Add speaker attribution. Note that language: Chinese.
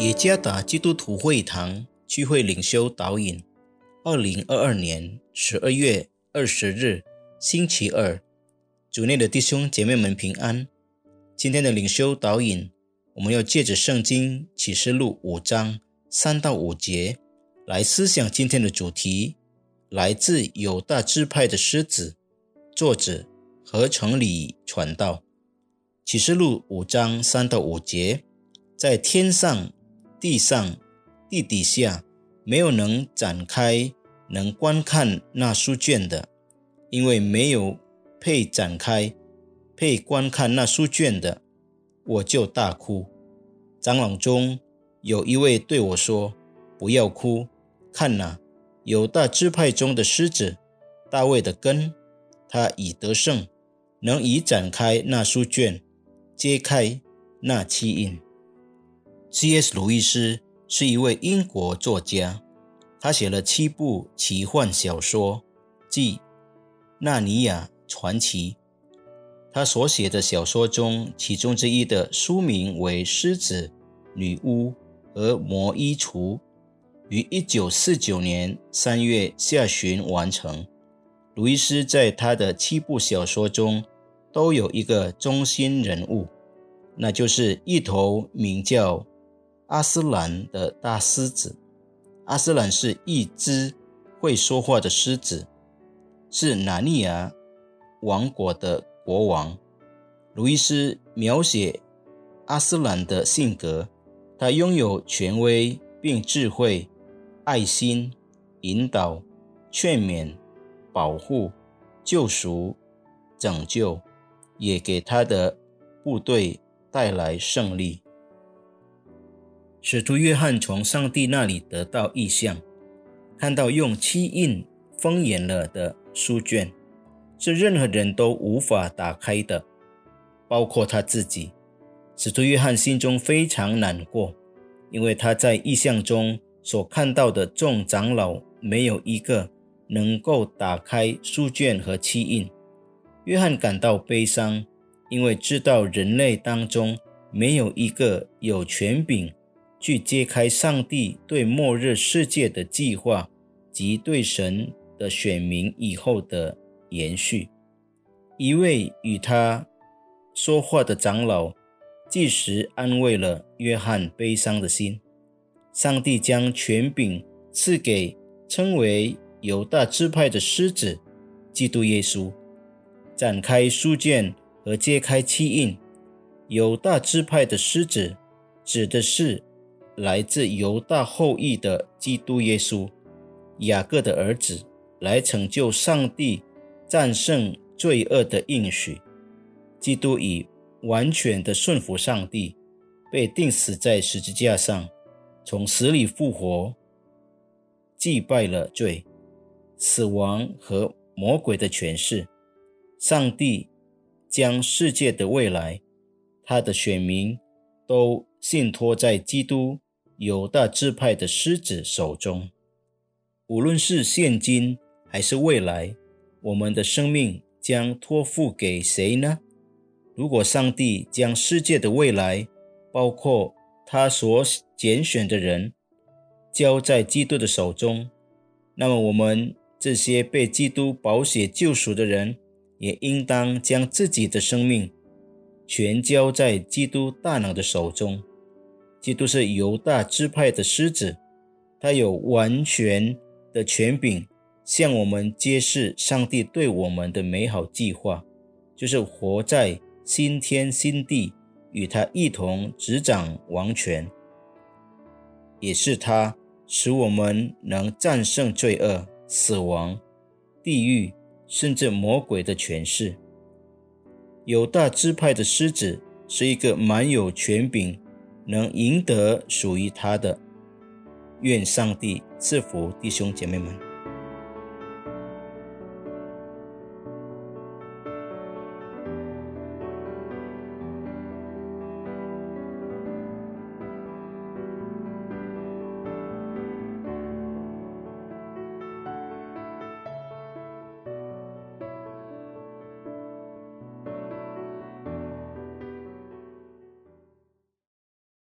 Speaker 1: 耶加达基督徒会堂聚会领袖导引，二零二二年十二月二十日，星期二，主内的弟兄姐妹们平安。今天的领袖导引，我们要借着圣经启示录五章三到五节来思想今天的主题：来自犹大支派的狮子。作者何成礼传道。启示录五章三到五节，在天上。地上、地底下，没有能展开、能观看那书卷的，因为没有配展开、配观看那书卷的，我就大哭。长老中有一位对我说：“不要哭，看哪，有大支派中的狮子，大卫的根，他已得胜，能以展开那书卷，揭开那七印。” C.S. 路易斯是一位英国作家，他写了七部奇幻小说，即《纳尼亚传奇》。他所写的小说中，其中之一的书名为《狮子、女巫和魔衣橱》，于1949年3月下旬完成。路易斯在他的七部小说中都有一个中心人物，那就是一头名叫。阿斯兰的大狮子，阿斯兰是一只会说话的狮子，是纳尼亚王国的国王。路易斯描写阿斯兰的性格，他拥有权威并智慧、爱心、引导、劝勉、保护、救赎、拯救，也给他的部队带来胜利。使徒约翰从上帝那里得到意象，看到用漆印封严了的书卷，是任何人都无法打开的，包括他自己。使徒约翰心中非常难过，因为他在意象中所看到的众长老没有一个能够打开书卷和漆印。约翰感到悲伤，因为知道人类当中没有一个有权柄。去揭开上帝对末日世界的计划及对神的选民以后的延续。一位与他说话的长老，即时安慰了约翰悲伤的心。上帝将权柄赐给称为犹大支派的狮子——基督耶稣，展开书卷和揭开七印。犹大支派的狮子指的是。来自犹大后裔的基督耶稣，雅各的儿子，来成就上帝战胜罪恶的应许。基督以完全的顺服上帝，被钉死在十字架上，从死里复活，祭拜了罪、死亡和魔鬼的权势。上帝将世界的未来，他的选民都信托在基督。犹大支派的狮子手中，无论是现今还是未来，我们的生命将托付给谁呢？如果上帝将世界的未来，包括他所拣选的人，交在基督的手中，那么我们这些被基督保血救赎的人，也应当将自己的生命全交在基督大能的手中。基督是犹大支派的狮子，他有完全的权柄，向我们揭示上帝对我们的美好计划，就是活在新天新地，与他一同执掌王权。也是他使我们能战胜罪恶、死亡、地狱，甚至魔鬼的权势。有大支派的狮子是一个蛮有权柄。能赢得属于他的，愿上帝赐福弟兄姐妹们。